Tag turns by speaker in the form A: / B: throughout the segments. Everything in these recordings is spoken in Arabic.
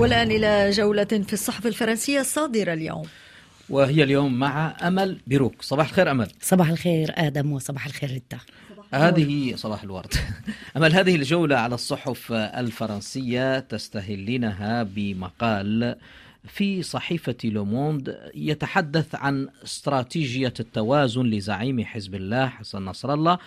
A: والآن إلى جولة في الصحف الفرنسية الصادرة اليوم.
B: وهي اليوم مع أمل بيروك. صباح الخير أمل.
C: صباح الخير آدم وصباح الخير ريتا
B: هذه صباح الورد. أمل هذه الجولة على الصحف الفرنسية تستهلينها بمقال في صحيفة لوموند يتحدث عن استراتيجية التوازن لزعيم حزب الله حسن نصر الله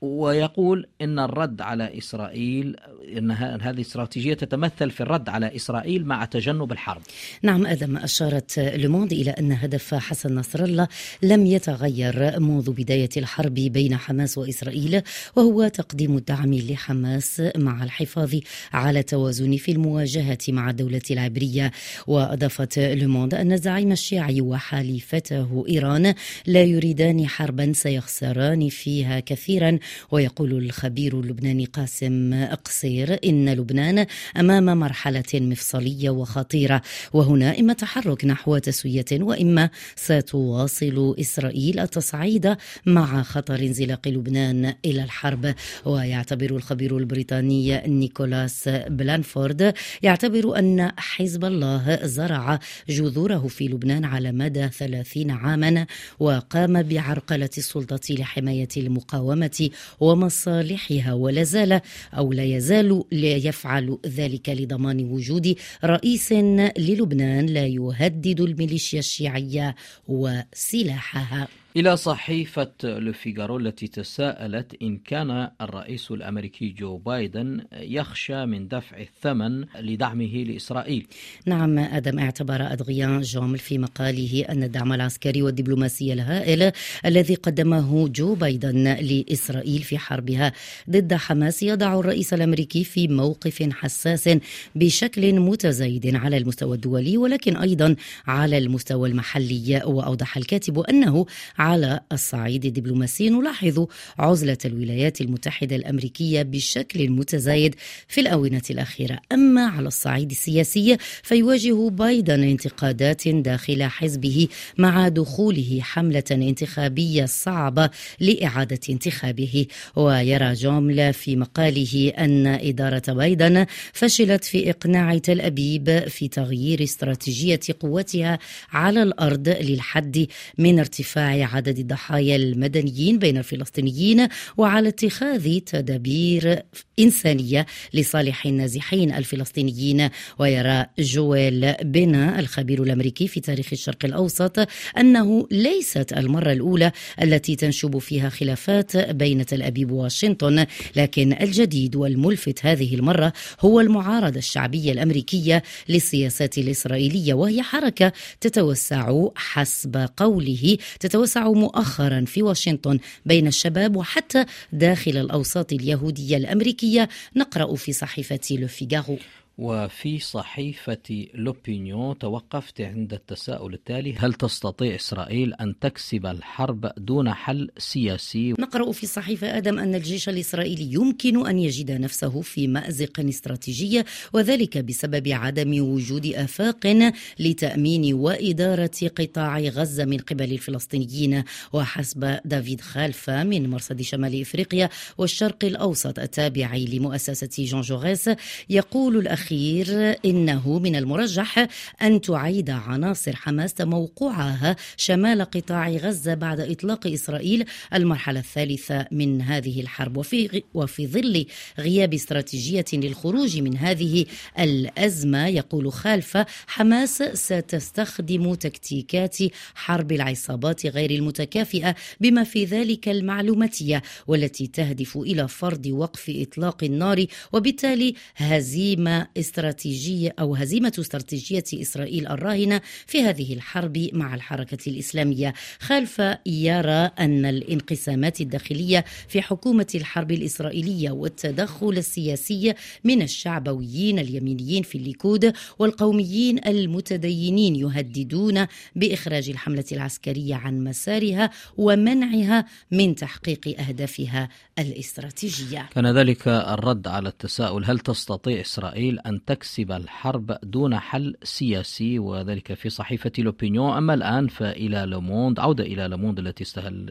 B: ويقول إن الرد على إسرائيل إن هذه استراتيجية تتمثل في الرد على إسرائيل مع تجنب الحرب.
C: نعم أدم أشارت لوموند إلى أن هدف حسن نصر الله لم يتغير منذ بداية الحرب بين حماس وإسرائيل وهو تقديم الدعم لحماس مع الحفاظ على توازن في المواجهة مع الدولة العبرية وأضافت لوموند أن الزعيم الشيعي وحليفته إيران لا يريدان حربا سيخسران فيها كثيرا ويقول الخبير اللبناني قاسم قصير إن لبنان أمام مرحلة مفصلية وخطيرة وهنا إما تحرك نحو تسوية وإما ستواصل إسرائيل التصعيد مع خطر انزلاق لبنان إلى الحرب. ويعتبر الخبير البريطاني نيكولاس بلانفورد يعتبر أن حزب الله زرع جذوره في لبنان على مدى ثلاثين عاما وقام بعرقلة السلطة لحماية المقاومة ومصالحها ولا زال أو لا يزال يفعل ذلك لضمان وجود رئيس للبنان لا يهدد الميليشيا الشيعية وسلاحها.
B: إلى صحيفة لوفيغارو التي تساءلت إن كان الرئيس الأمريكي جو بايدن يخشى من دفع الثمن لدعمه لإسرائيل.
C: نعم أدم اعتبر أدغيان جومل في مقاله أن الدعم العسكري والدبلوماسي الهائل الذي قدمه جو بايدن لإسرائيل في حربها ضد حماس يضع الرئيس الأمريكي في موقف حساس بشكل متزايد على المستوى الدولي ولكن أيضا على المستوى المحلي. وأوضح الكاتب أنه على الصعيد الدبلوماسي. نلاحظ عزلة الولايات المتحدة الأمريكية بشكل متزايد في الآونة الأخيرة. أما على الصعيد السياسي فيواجه بايدن انتقادات داخل حزبه مع دخوله حملة انتخابية صعبة لإعادة انتخابه. ويرى جومل في مقاله أن إدارة بايدن فشلت في إقناع تل أبيب في تغيير استراتيجية قوتها على الأرض للحد من ارتفاع عدد الضحايا المدنيين بين الفلسطينيين وعلى اتخاذ تدابير إنسانية لصالح النازحين الفلسطينيين. ويرى جويل بينا الخبير الأمريكي في تاريخ الشرق الأوسط أنه ليست المرة الأولى التي تنشب فيها خلافات بين تل أبيب وواشنطن لكن الجديد والملفت هذه المرة هو المعارضة الشعبية الأمريكية للسياسات الإسرائيلية وهي حركة تتوسع حسب قوله تتوسع مؤخرا في واشنطن بين الشباب وحتى داخل الأوساط اليهودية الأمريكية نقرأ في صحيفة لوفيغارو
B: وفي صحيفة لوبينيون توقفت عند التساؤل التالي هل تستطيع إسرائيل أن تكسب الحرب دون حل سياسي؟
C: نقرأ في صحيفة آدم أن الجيش الإسرائيلي يمكن أن يجد نفسه في مأزق استراتيجي وذلك بسبب عدم وجود آفاق لتأمين وإدارة قطاع غزة من قبل الفلسطينيين وحسب دافيد خالفة من مرصد شمال إفريقيا والشرق الأوسط التابع لمؤسسة جون جوغيس يقول الأخير الأخير إنه من المرجح أن تعيد عناصر حماس موقعها شمال قطاع غزة بعد إطلاق إسرائيل المرحلة الثالثة من هذه الحرب وفي, وفي ظل غياب استراتيجية للخروج من هذه الأزمة يقول خالفة حماس ستستخدم تكتيكات حرب العصابات غير المتكافئة بما في ذلك المعلوماتية والتي تهدف إلى فرض وقف إطلاق النار وبالتالي هزيمة استراتيجية أو هزيمة استراتيجية إسرائيل الراهنة في هذه الحرب مع الحركة الإسلامية خلف يرى أن الانقسامات الداخلية في حكومة الحرب الإسرائيلية والتدخل السياسي من الشعبويين اليمينيين في الليكود والقوميين المتدينين يهددون بإخراج الحملة العسكرية عن مسارها ومنعها من تحقيق أهدافها الاستراتيجية.
B: كان ذلك الرد على التساؤل هل تستطيع إسرائيل أن تكسب الحرب دون حل سياسي وذلك في صحيفة لوبينيون. أما الآن فإلى لوموند عودة إلى لوموند التي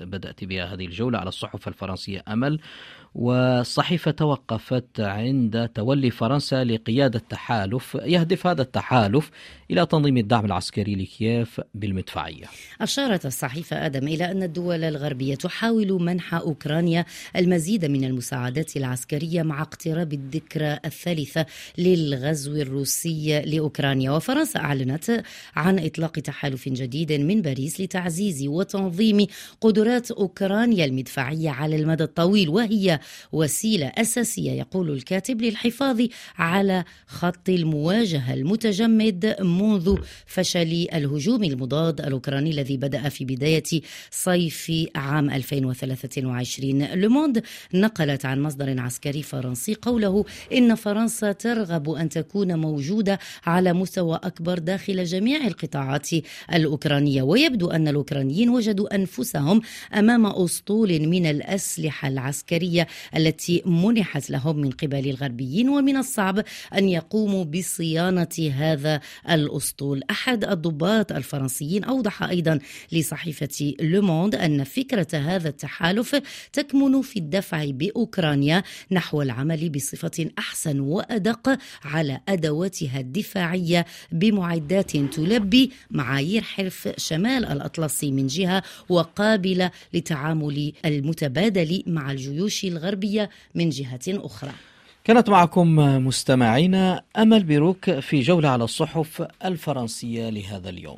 B: بدأت بها هذه الجولة على الصحف الفرنسية أمل. والصحيفة توقفت عند تولي فرنسا لقيادة تحالف يهدف هذا التحالف إلى تنظيم الدعم العسكري لكييف بالمدفعية.
C: أشارت الصحيفة آدم إلى أن الدول الغربية تحاول منح أوكرانيا المزيد من المساعدات العسكرية مع اقتراب الذكرى الثالثة للغزو الروسي لأوكرانيا. وفرنسا أعلنت عن إطلاق تحالف جديد من باريس لتعزيز وتنظيم قدرات أوكرانيا المدفعية على المدى الطويل وهي وسيلة أساسية يقول الكاتب للحفاظ على خط المواجهة المتجمد منذ فشل الهجوم المضاد الأوكراني الذي بدأ في بداية صيف عام 2023 لوموند نقلت عن مصدر عسكري فرنسي قوله إن فرنسا ترغب أن تكون موجودة على مستوى أكبر داخل جميع القطاعات الأوكرانية. ويبدو أن الأوكرانيين وجدوا أنفسهم أمام أسطول من الأسلحة العسكرية التي منحت لهم من قبل الغربيين ومن الصعب أن يقوموا بصيانة هذا الأسطول. أحد الضباط الفرنسيين أوضح أيضا لصحيفة لوموند أن فكرة هذا التحالف تكمن في الدفع بأوكرانيا نحو العمل بصفة أحسن وأدق على أدواتها الدفاعية بمعدات تلبي معايير حلف شمال الأطلسي من جهة وقابلة لتعامل المتبادل مع الجيوش الغربية. من جهة أخرى.
B: كانت معكم مستمعينا أمل بروك في جولة على الصحف الفرنسية لهذا اليوم.